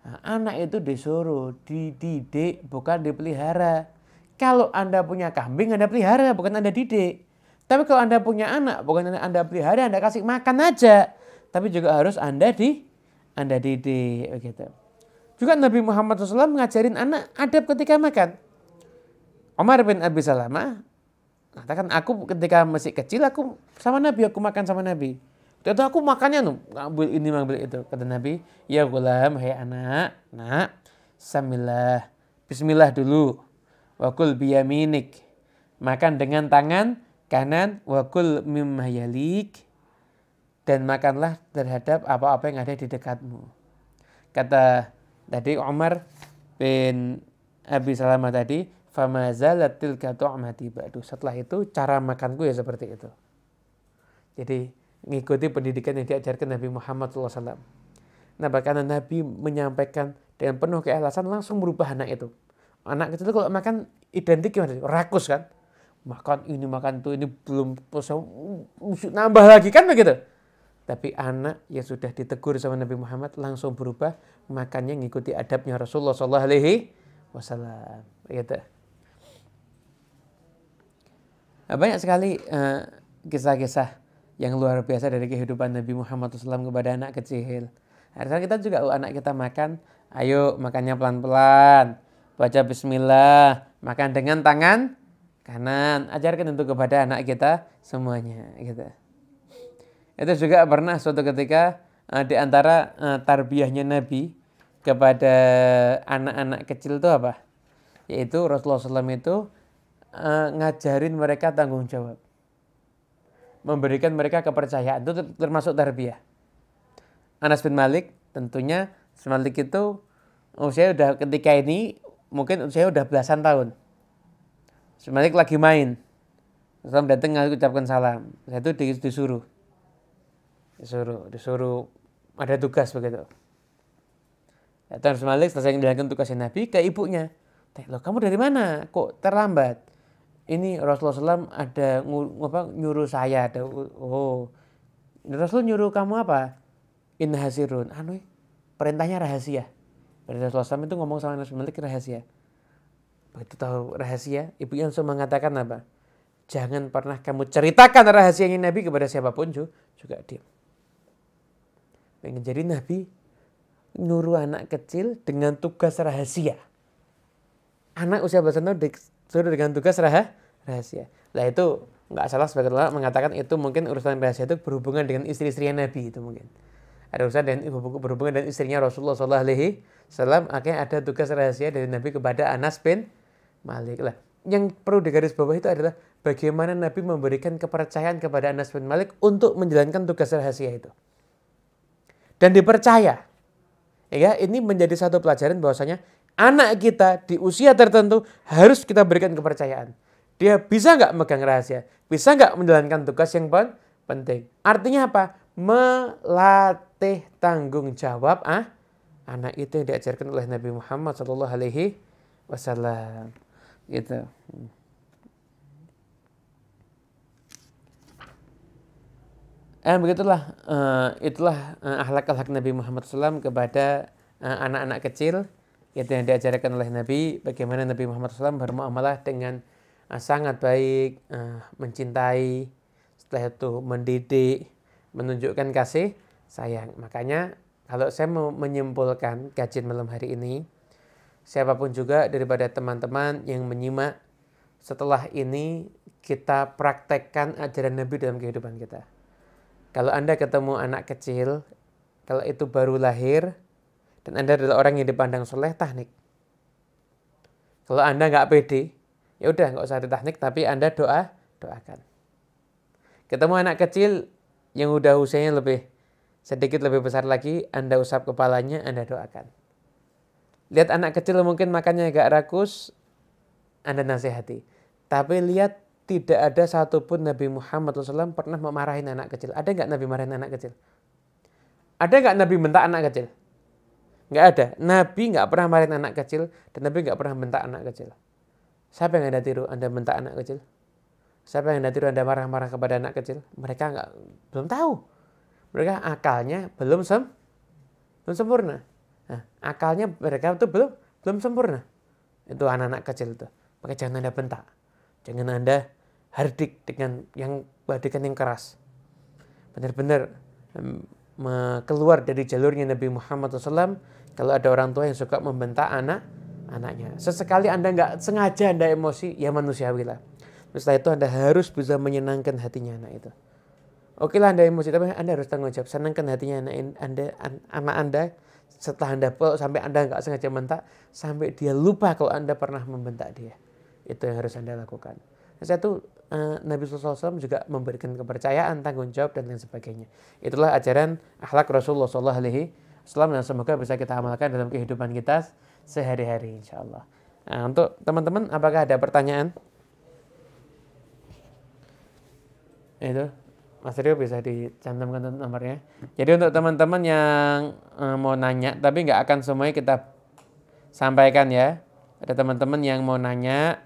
Nah, anak itu disuruh dididik, bukan dipelihara. Kalau anda punya kambing, anda pelihara, bukan anda didik. Tapi kalau anda punya anak, bukan anda, pelihara, anda kasih makan aja. Tapi juga harus anda di, anda didik, begitu. Juga Nabi Muhammad SAW mengajarin anak adab ketika makan. Umar bin Abi Salamah katakan aku ketika masih kecil aku sama Nabi aku makan sama Nabi. Itu aku makannya tuh ngambil ini ngambil itu kata Nabi ya gulam hai anak nak samillah. Bismillah dulu. Wakul biyaminik. Makan dengan tangan kanan. Wakul mimmayalik. Dan makanlah terhadap apa-apa yang ada di dekatmu. Kata tadi Umar bin Abi Salamah tadi, fama zalat tilka tu'mati ba'du. Setelah itu cara makanku ya seperti itu. Jadi mengikuti pendidikan yang diajarkan Nabi Muhammad SAW. Nah bahkan Nabi menyampaikan dengan penuh keikhlasan langsung berubah anak itu. Anak kecil itu kalau makan identik gimana? Rakus kan? Makan ini, makan itu, ini belum nambah lagi kan begitu? Tapi anak yang sudah ditegur sama Nabi Muhammad langsung berubah makannya ngikuti adabnya Rasulullah Sallallahu Alaihi Wasallam. Gitu. Nah, banyak sekali uh, kisah-kisah yang luar biasa dari kehidupan Nabi Muhammad SAW kepada anak kecil. Harusnya kita juga oh, anak kita makan, ayo makannya pelan-pelan, baca bismillah, makan dengan tangan kanan. Ajarkan untuk kepada anak kita semuanya gitu. Itu juga pernah suatu ketika uh, di antara uh, tarbiyahnya Nabi kepada anak-anak kecil itu apa? Yaitu Rasulullah SAW itu uh, ngajarin mereka tanggung jawab memberikan mereka kepercayaan itu termasuk tarbiyah. Anas bin Malik tentunya Malik itu usia udah ketika ini mungkin usia udah belasan tahun. Malik lagi main. Islam datang ucapkan salam. Saya itu disuruh. Disuruh, disuruh ada tugas begitu. Datang Malik selesai menjalankan tugasnya Nabi ke ibunya. Loh, kamu dari mana? Kok terlambat? ini Rasulullah SAW ada apa, nyuruh saya ada oh Rasul nyuruh kamu apa in hasirun anu perintahnya rahasia Rasulullah SAW itu ngomong sama Nabi Malik rahasia begitu tahu rahasia ibunya langsung mengatakan apa jangan pernah kamu ceritakan rahasianya Nabi kepada siapa pun juga dia pengen jadi Nabi nyuruh anak kecil dengan tugas rahasia anak usia belasan tahun disuruh dengan tugas rahasia. Nah itu nggak salah sebagai ulama mengatakan itu mungkin urusan rahasia itu berhubungan dengan istri-istri Nabi itu mungkin. Ada urusan dengan berhubungan dengan istrinya Rasulullah Shallallahu Alaihi Wasallam. Akhirnya ada tugas rahasia dari Nabi kepada Anas bin Malik lah. Yang perlu digaris bawah itu adalah bagaimana Nabi memberikan kepercayaan kepada Anas bin Malik untuk menjalankan tugas rahasia itu. Dan dipercaya. Ya, ini menjadi satu pelajaran bahwasanya anak kita di usia tertentu harus kita berikan kepercayaan. Dia bisa nggak megang rahasia? Bisa nggak menjalankan tugas yang penting? Artinya apa? Melatih tanggung jawab ah anak itu yang diajarkan oleh Nabi Muhammad Shallallahu Alaihi Wasallam. Gitu. Eh, begitulah, uh, itulah uh, akhlak-akhlak Nabi Muhammad SAW kepada anak-anak uh, kecil itu yang diajarkan oleh Nabi bagaimana Nabi Muhammad SAW bermuamalah dengan uh, sangat baik, uh, mencintai, setelah itu mendidik, menunjukkan kasih sayang. Makanya kalau saya mau menyimpulkan kajian malam hari ini, siapa pun juga daripada teman-teman yang menyimak, setelah ini kita praktekkan ajaran Nabi dalam kehidupan kita. Kalau Anda ketemu anak kecil, kalau itu baru lahir, dan Anda adalah orang yang dipandang soleh, teknik. Kalau Anda nggak pede, ya udah nggak usah teknik tapi anda doa doakan. Ketemu anak kecil yang udah usianya lebih sedikit lebih besar lagi anda usap kepalanya anda doakan. Lihat anak kecil mungkin makannya agak rakus anda nasihati. Tapi lihat tidak ada satupun Nabi Muhammad SAW pernah memarahin anak kecil. Ada nggak Nabi marahin anak kecil? Ada nggak Nabi bentak anak kecil? Nggak ada. Nabi nggak pernah marahin anak kecil dan Nabi nggak pernah bentak anak kecil. Siapa yang Anda tiru? Anda bentak anak kecil? Siapa yang Anda tiru? Anda marah-marah kepada anak kecil? Mereka nggak belum tahu. Mereka akalnya belum sem belum sempurna. Nah, akalnya mereka itu belum belum sempurna. Itu anak-anak kecil itu. Maka jangan Anda bentak. Jangan Anda hardik dengan yang badikan yang keras. Benar-benar keluar dari jalurnya Nabi Muhammad SAW kalau ada orang tua yang suka membentak anak anaknya. Sesekali Anda nggak sengaja Anda emosi, ya manusiawi lah. Setelah itu Anda harus bisa menyenangkan hatinya anak itu. Oke lah Anda emosi, tapi Anda harus tanggung jawab. Senangkan hatinya anak Anda, anak Anda setelah Anda peluk sampai Anda nggak sengaja mentak, sampai dia lupa kalau Anda pernah membentak dia. Itu yang harus Anda lakukan. Saya tuh uh, Nabi SAW juga memberikan kepercayaan, tanggung jawab dan lain sebagainya. Itulah ajaran akhlak Rasulullah SAW dan semoga bisa kita amalkan dalam kehidupan kita sehari-hari insya Allah. Nah, untuk teman-teman apakah ada pertanyaan? Itu Mas Rio bisa dicantumkan nomornya. Jadi untuk teman-teman yang uh, mau nanya tapi nggak akan semuanya kita sampaikan ya. Ada teman-teman yang mau nanya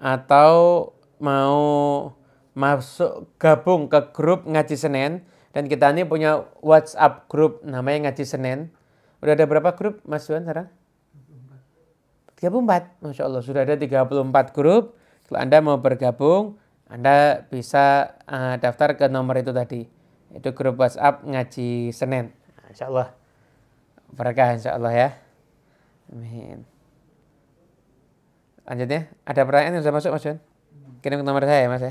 atau mau masuk gabung ke grup ngaji Senin dan kita ini punya WhatsApp grup namanya ngaji Senin. Udah ada berapa grup Mas Juan sekarang? 34. Masya Allah sudah ada 34 grup. Kalau Anda mau bergabung, Anda bisa uh, daftar ke nomor itu tadi. Itu grup WhatsApp ngaji Senin. Insya Allah. Berkah insya Allah ya. Amin. Lanjutnya, ada pertanyaan yang sudah masuk Mas John? Kirim ke nomor saya ya Mas ya.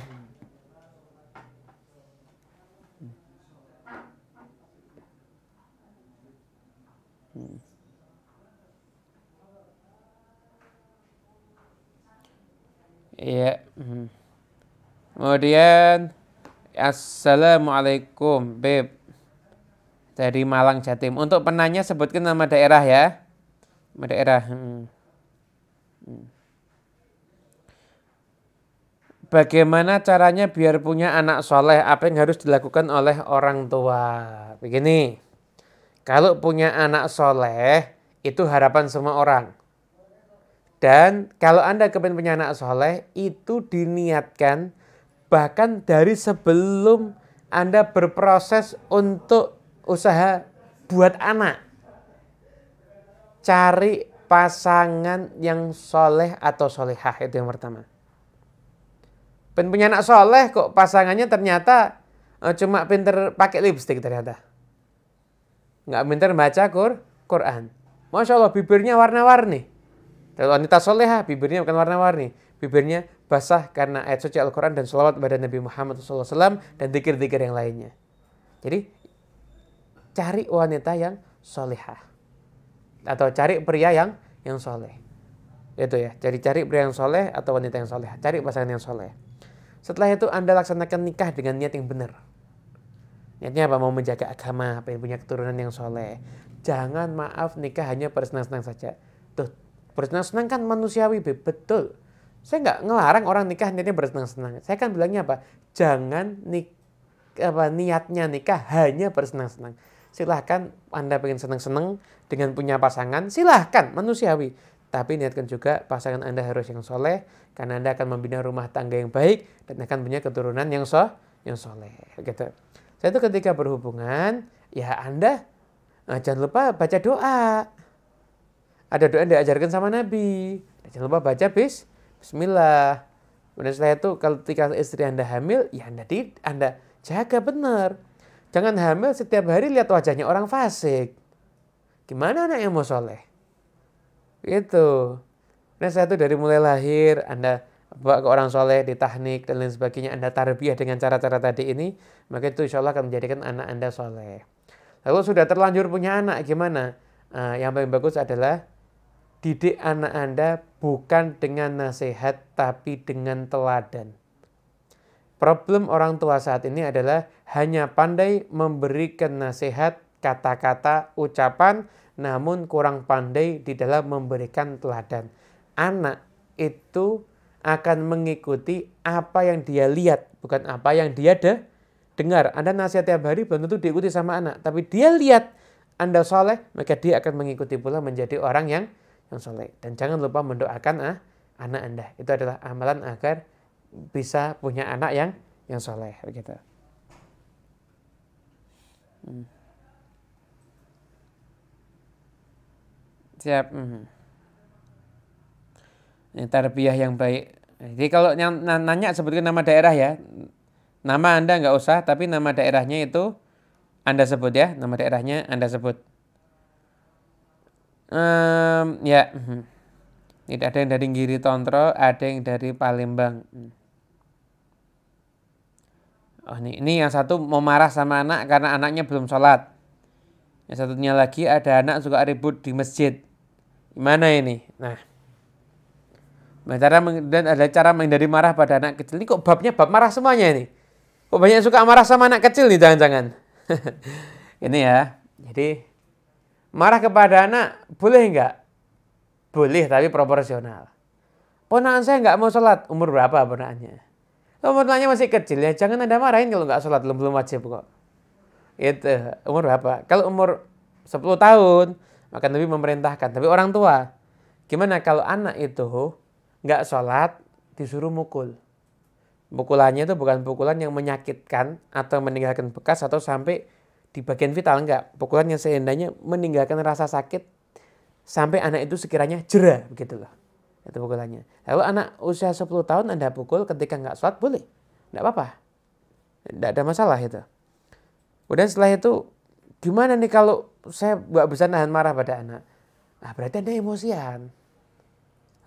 Iya. Hmm. Kemudian Assalamualaikum Beb dari Malang Jatim. Untuk penanya sebutkan nama daerah ya. Nama daerah. Hmm. Hmm. Bagaimana caranya biar punya anak soleh? Apa yang harus dilakukan oleh orang tua? Begini, kalau punya anak soleh, itu harapan semua orang. Dan kalau Anda kepengen punya anak soleh, itu diniatkan bahkan dari sebelum Anda berproses untuk usaha buat anak. Cari pasangan yang soleh atau solehah, itu yang pertama. Ben punya anak soleh kok pasangannya ternyata uh, cuma pinter pakai lipstick ternyata. Nggak pinter baca Qur, Quran. Masya Allah bibirnya warna-warni. Kalau wanita soleha bibirnya bukan warna-warni. Bibirnya basah karena ayat suci Al-Quran dan salawat kepada Nabi Muhammad SAW dan dikir-dikir yang lainnya. Jadi cari wanita yang soleha. Atau cari pria yang yang soleh. Itu ya, jadi cari pria yang soleh atau wanita yang soleh. Cari pasangan yang soleh. Setelah itu Anda laksanakan nikah dengan niat yang benar. Niatnya apa? Mau menjaga agama, pengen punya keturunan yang soleh. Jangan maaf nikah hanya bersenang-senang saja. Tuh, bersenang-senang kan manusiawi, betul. Saya nggak ngelarang orang nikah niatnya bersenang-senang. Saya kan bilangnya apa? Jangan nik apa niatnya nikah hanya bersenang-senang. Silahkan Anda pengen senang-senang dengan punya pasangan, silahkan manusiawi. Tapi niatkan juga pasangan Anda harus yang soleh, karena Anda akan membina rumah tangga yang baik dan akan punya keturunan yang so, yang soleh. Gitu. Saya itu ketika berhubungan, ya Anda nah, jangan lupa baca doa. Ada doa yang diajarkan sama Nabi. Jangan lupa baca bis, Bismillah. Kemudian setelah itu kalau ketika istri Anda hamil, ya Anda di, Anda jaga benar. Jangan hamil setiap hari lihat wajahnya orang fasik. Gimana anak yang mau soleh? Itu. Nah saya itu dari mulai lahir, Anda bawa ke orang soleh, di teknik dan lain sebagainya, Anda tarbiyah dengan cara-cara tadi ini, maka itu insya Allah akan menjadikan anak Anda soleh. Lalu sudah terlanjur punya anak, gimana? Uh, yang paling bagus adalah didik anak Anda bukan dengan nasihat, tapi dengan teladan. Problem orang tua saat ini adalah hanya pandai memberikan nasihat, kata-kata, ucapan, namun kurang pandai di dalam memberikan teladan. Anak itu akan mengikuti apa yang dia lihat, bukan apa yang dia de dengar. Anda nasihat tiap hari belum tentu diikuti sama anak, tapi dia lihat Anda soleh, maka dia akan mengikuti pula menjadi orang yang yang soleh. Dan jangan lupa mendoakan ah, anak Anda. Itu adalah amalan agar bisa punya anak yang yang soleh. Begitu. Hmm. Siap. Ini tarbiyah yang baik. Jadi kalau yang nanya sebutkan nama daerah ya. Nama Anda nggak usah, tapi nama daerahnya itu Anda sebut ya. Nama daerahnya Anda sebut. Um, ya. Hmm. Tidak ada yang dari Giri Tontro, ada yang dari Palembang. Oh ini, ini yang satu mau marah sama anak karena anaknya belum sholat. Yang satunya lagi ada anak suka ribut di masjid. Gimana ini? Nah, cara dan ada cara menghindari marah pada anak kecil. Ini kok babnya bab marah semuanya ini? Kok banyak suka marah sama anak kecil nih jangan-jangan? ini ya. Jadi marah kepada anak boleh enggak? Boleh tapi proporsional. Ponakan saya enggak mau sholat. Umur berapa ponakannya? Umur ponakannya masih kecil ya. Jangan anda marahin kalau enggak sholat. Belum, belum wajib kok. Itu umur berapa? Kalau umur 10 tahun maka lebih memerintahkan. Tapi orang tua, gimana kalau anak itu nggak sholat disuruh mukul. Pukulannya itu bukan pukulan yang menyakitkan atau meninggalkan bekas atau sampai di bagian vital enggak. Pukulan yang seandainya meninggalkan rasa sakit sampai anak itu sekiranya jera begitu loh. Itu pukulannya. Lalu anak usia 10 tahun Anda pukul ketika nggak sholat boleh. Enggak apa-apa. Enggak ada masalah itu. Kemudian setelah itu gimana nih kalau saya nggak bisa nahan marah pada anak? Nah, berarti Anda emosian.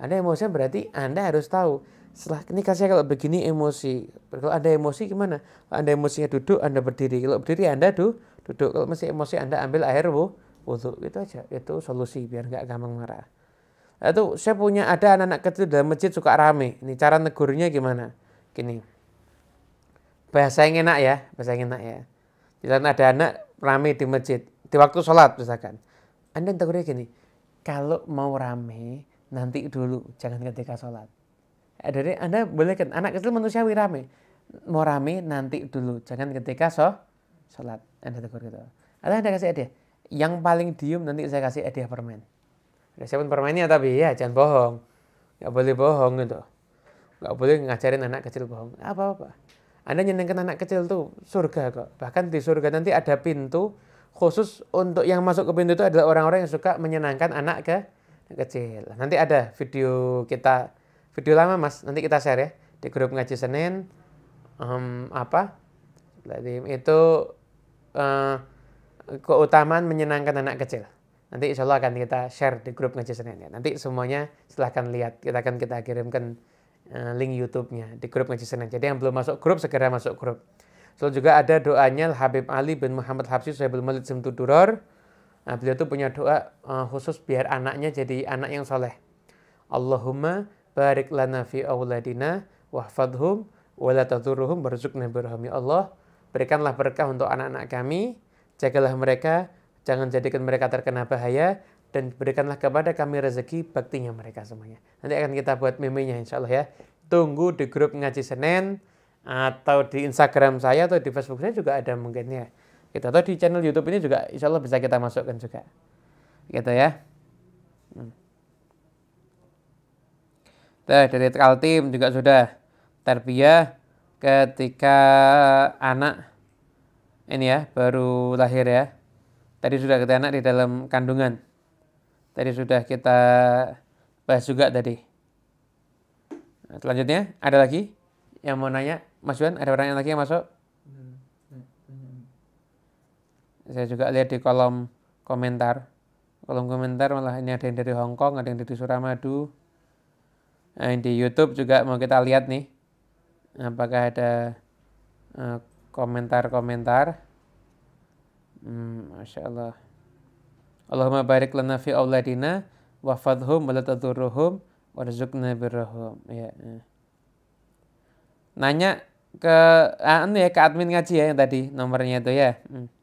Anda emosi berarti Anda harus tahu setelah ini kasih kalau begini emosi. Kalau Anda emosi gimana? Kalau Anda emosinya duduk, Anda berdiri. Kalau berdiri Anda du, duduk. Kalau masih emosi Anda ambil air bu, wudhu. Itu aja. Itu solusi biar nggak gampang marah. Itu saya punya ada anak-anak kecil dalam masjid suka rame. Ini cara negurnya gimana? Gini. Bahasa yang enak ya, bahasa yang enak ya. Jadi ada anak rame di masjid di waktu sholat misalkan. Anda tegurnya gini, kalau mau rame, nanti dulu, jangan ketika sholat. Jadi Anda boleh kan, anak kecil manusiawi rame. Mau rame nanti dulu, jangan ketika so, sholat. Anda tegur gitu. Atau Anda kasih hadiah. Yang paling diem nanti saya kasih hadiah permen. Ada siapa permennya tapi ya jangan bohong. Gak boleh bohong gitu. Gak boleh ngajarin anak kecil bohong. Apa-apa. Anda nyenengkan anak kecil tuh surga kok. Bahkan di surga nanti ada pintu khusus untuk yang masuk ke pintu itu adalah orang-orang yang suka menyenangkan anak ke kecil. Nanti ada video kita, video lama mas, nanti kita share ya di grup ngaji Senin. Um, apa? Itu uh, keutamaan menyenangkan anak kecil. Nanti insya Allah akan kita share di grup ngaji Senin ya. Nanti semuanya silahkan lihat. Kita akan kita kirimkan uh, link YouTube-nya di grup ngaji Senin. Jadi yang belum masuk grup segera masuk grup. So juga ada doanya Habib Ali bin Muhammad Habsi Sahibul Malik Simtuduror Nah, beliau itu punya doa uh, khusus biar anaknya jadi anak yang soleh. Allahumma barik lana fi awladina wahfadhum wa la tadurruhum ya Allah. Berikanlah berkah untuk anak-anak kami, jagalah mereka, jangan jadikan mereka terkena bahaya, dan berikanlah kepada kami rezeki baktinya mereka semuanya. Nanti akan kita buat memenya insya Allah ya. Tunggu di grup ngaji Senin, atau di Instagram saya atau di Facebook saya juga ada mungkin ya Gitu. Atau di channel YouTube ini juga insya Allah bisa kita masukkan juga. Gitu ya. Hmm. Nah, dari Kaltim juga sudah terbiah ketika anak ini ya baru lahir ya. Tadi sudah kita anak di dalam kandungan. Tadi sudah kita bahas juga tadi. Nah, selanjutnya ada lagi yang mau nanya, Mas Juan, ada orang yang lagi yang masuk? saya juga lihat di kolom komentar. Kolom komentar malah ini ada yang dari Hong Kong ada yang dari Suramadu. Nah, di YouTube juga mau kita lihat nih. Apakah ada uh, komentar-komentar? Hmm, Masya Allah. Allahumma barik lana fi auladina wafadhum walatadurruhum warzukna birrahum. Ya, ya. Nanya ke ah, ya ke admin ngaji ya yang tadi nomornya itu ya hmm.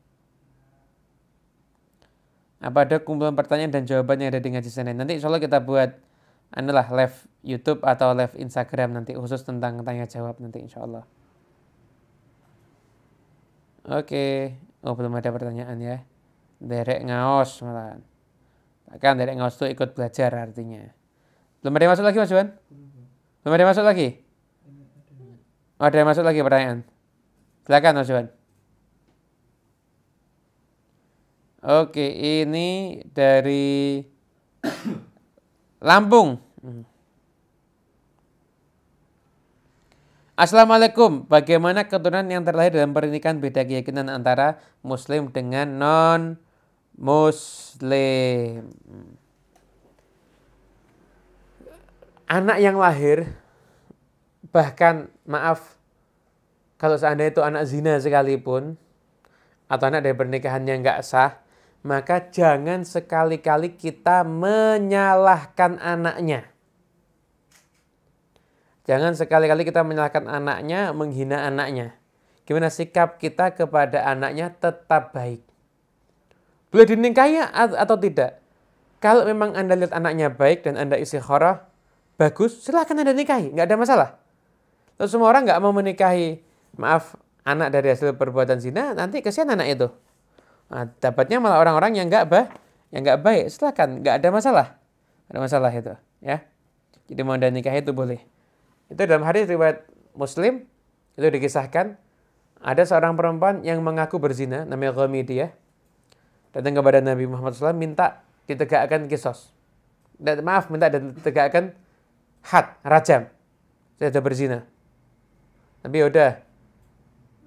Apa ada kumpulan pertanyaan dan jawaban yang ada di ngaji Senin. Nanti insya Allah kita buat adalah live YouTube atau live Instagram nanti khusus tentang tanya jawab nanti insya Allah. Oke, oh belum ada pertanyaan ya. Derek ngaos malah. Kan derek ngaos itu ikut belajar artinya. Belum ada yang masuk lagi Mas Juan? Belum ada yang masuk lagi? Ada yang masuk lagi pertanyaan. Silakan Mas Juan. Oke, ini dari Lampung. Assalamualaikum. Bagaimana keturunan yang terlahir dalam pernikahan beda keyakinan antara Muslim dengan non Muslim? Anak yang lahir, bahkan maaf, kalau seandainya itu anak zina sekalipun, atau anak dari pernikahan yang nggak sah, maka jangan sekali-kali kita menyalahkan anaknya. Jangan sekali-kali kita menyalahkan anaknya, menghina anaknya. Gimana sikap kita kepada anaknya tetap baik. Boleh dinikahi atau tidak? Kalau memang Anda lihat anaknya baik dan Anda istikharah, bagus, silahkan Anda nikahi, nggak ada masalah. Terus semua orang nggak mau menikahi, maaf, anak dari hasil perbuatan zina, nanti kesian anak itu. Nah, dapatnya malah orang-orang yang nggak bah, yang nggak baik, silahkan, nggak ada masalah. Ada masalah itu, ya. Jadi mau Anda nikahi itu boleh. Itu dalam hadis riwayat Muslim itu dikisahkan ada seorang perempuan yang mengaku berzina namanya Ghamidiyah datang kepada Nabi Muhammad SAW minta ditegakkan kisos. Dan, maaf minta ditegakkan had, rajam. Saya sudah berzina. Tapi ya udah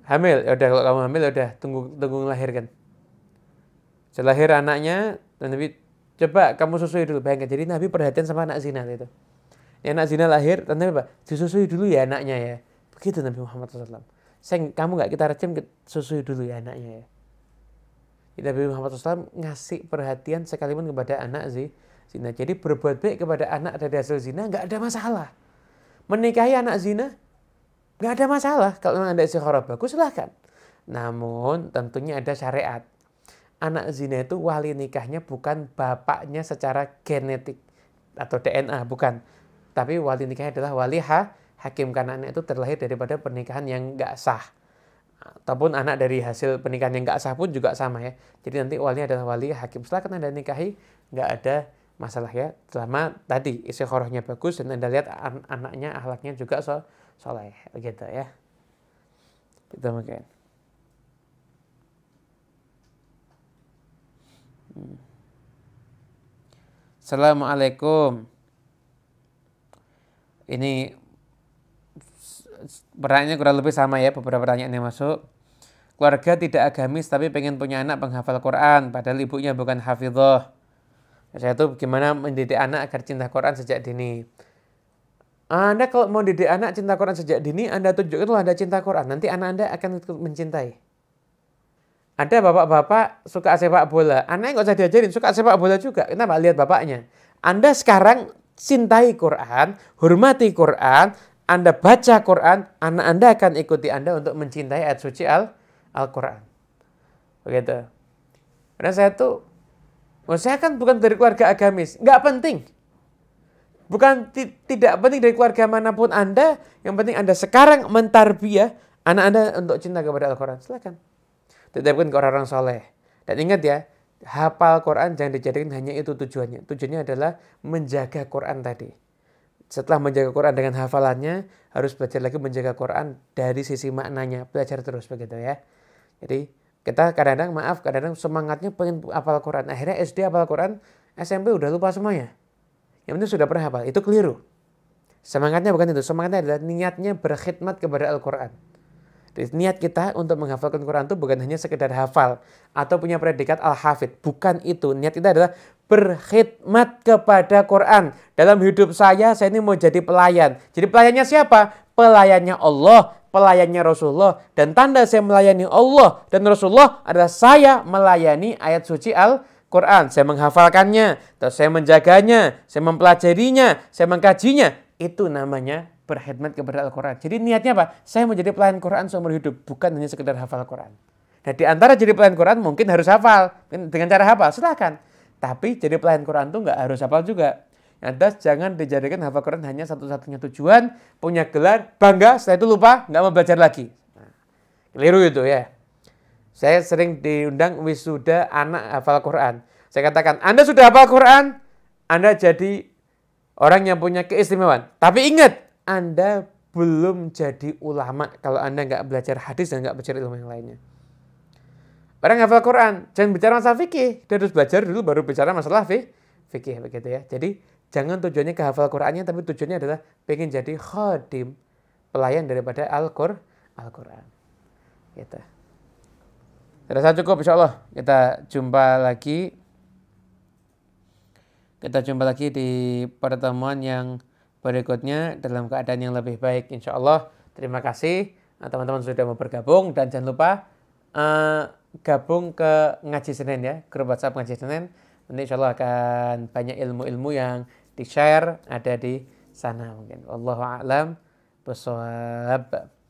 hamil, ya udah kalau kamu hamil ya udah tunggu tunggu melahirkan. Setelah lahir anaknya, Nabi coba kamu susui dulu. Bayangkan, jadi Nabi perhatian sama anak zina itu. Ya, anak zina lahir, Nabi apa? Disusui dulu ya anaknya ya. Begitu Nabi Muhammad SAW. Saya, kamu nggak kita rejim, susui dulu ya anaknya ya. Nabi Muhammad SAW ngasih perhatian sekalipun kepada anak zina. Jadi berbuat baik kepada anak dari hasil zina nggak ada masalah. Menikahi anak zina nggak ada masalah. Kalau memang ada istikharah bagus silahkan. Namun tentunya ada syariat. Anak zina itu wali nikahnya bukan bapaknya secara genetik atau DNA, bukan tapi wali nikahnya adalah wali ha, hakim karena anak itu terlahir daripada pernikahan yang nggak sah. Ataupun anak dari hasil pernikahan yang nggak sah pun juga sama ya. Jadi nanti walinya adalah wali hakim. Setelah anda nikahi nggak ada masalah ya. Selama tadi isi bagus dan anda lihat an anaknya ahlaknya juga so soleh gitu ya. Itu mungkin. Hmm. Assalamualaikum ini pertanyaannya kurang lebih sama ya beberapa pertanyaan yang masuk. Keluarga tidak agamis tapi pengen punya anak penghafal Quran padahal ibunya bukan hafidhoh. Saya itu gimana mendidik anak agar cinta Quran sejak dini. Anda kalau mau didik anak cinta Quran sejak dini, Anda tunjukkan kalau Anda cinta Quran. Nanti anak Anda akan mencintai. Ada bapak-bapak suka sepak bola. Anaknya nggak usah diajarin, suka sepak bola juga. Kenapa? Lihat bapaknya. Anda sekarang cintai Quran, hormati Quran, Anda baca Quran, anak Anda akan ikuti Anda untuk mencintai ayat suci Al Al-Quran. Begitu. Karena saya tuh, saya kan bukan dari keluarga agamis, nggak penting. Bukan tidak penting dari keluarga mana pun Anda, yang penting Anda sekarang mentarbiah anak Anda untuk cinta kepada Al-Quran. Silakan. Tetapkan ke orang-orang soleh. Dan ingat ya, hafal Quran jangan dijadikan hanya itu tujuannya. Tujuannya adalah menjaga Quran tadi. Setelah menjaga Quran dengan hafalannya, harus belajar lagi menjaga Quran dari sisi maknanya. Belajar terus begitu ya. Jadi kita kadang-kadang maaf, kadang-kadang semangatnya pengen hafal Quran. Akhirnya SD hafal Quran, SMP udah lupa semuanya. Yang penting sudah pernah hafal. Itu keliru. Semangatnya bukan itu. Semangatnya adalah niatnya berkhidmat kepada Al-Quran. Niat kita untuk menghafalkan Quran itu bukan hanya sekedar hafal atau punya predikat al-hafid. Bukan itu. Niat kita adalah berkhidmat kepada Quran. Dalam hidup saya, saya ini mau jadi pelayan. Jadi pelayannya siapa? Pelayannya Allah, pelayannya Rasulullah. Dan tanda saya melayani Allah dan Rasulullah adalah saya melayani ayat suci Al-Quran. Saya menghafalkannya, terus saya menjaganya, saya mempelajarinya, saya mengkajinya. Itu namanya berkhidmat kepada Al-Quran. Jadi niatnya apa? Saya mau jadi pelayan Quran seumur hidup, bukan hanya sekedar hafal Quran. Nah di antara jadi pelayan Quran mungkin harus hafal. Dengan cara hafal, silahkan. Tapi jadi pelayan Quran itu nggak harus hafal juga. Atas jangan dijadikan hafal Quran hanya satu-satunya tujuan, punya gelar, bangga, setelah itu lupa, nggak mau belajar lagi. Nah, keliru itu ya. Saya sering diundang wisuda anak hafal Quran. Saya katakan, Anda sudah hafal Quran, Anda jadi orang yang punya keistimewaan. Tapi ingat, anda belum jadi ulama kalau Anda nggak belajar hadis dan nggak belajar ilmu yang lainnya. Orang hafal Quran, jangan bicara masalah fikih. Dia harus belajar dulu baru bicara masalah fikih begitu ya. Jadi jangan tujuannya ke hafal Qurannya, tapi tujuannya adalah pengen jadi khadim, pelayan daripada Al-Qur'an. Al-Quran. Gitu. Rasa cukup insya Allah. Kita jumpa lagi. Kita jumpa lagi di pertemuan yang berikutnya dalam keadaan yang lebih baik insya Allah. Terima kasih teman-teman sudah mau bergabung dan jangan lupa uh, gabung ke ngaji Senin ya, grup WhatsApp ngaji Senin. Nanti insya Allah akan banyak ilmu-ilmu yang di-share ada di sana mungkin. Wallahu a'lam bishawab.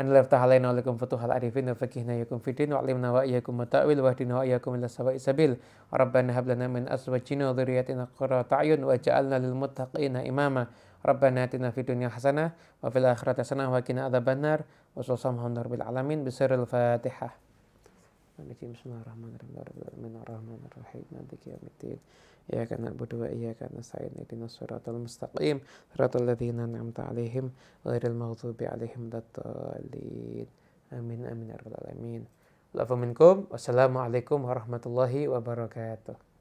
أن الله يفتح علينا ولكم فتوح العارفين وفكهنا يكون في الدين وعلمنا وإياكم التأويل واهدنا وإياكم إلى سواء السبيل. ربنا هب لنا من أزواجنا وذرياتنا قرة أعين واجعلنا للمتقين إماما. ربنا آتنا في الدنيا حسنة وفي الآخرة حسنة وقنا عذاب النار. وصلى الله رب العالمين بسر الفاتحة. Maliki bismillahirrahmanirrahim. Mustaqim. Amin amin Wassalamualaikum warahmatullahi wabarakatuh.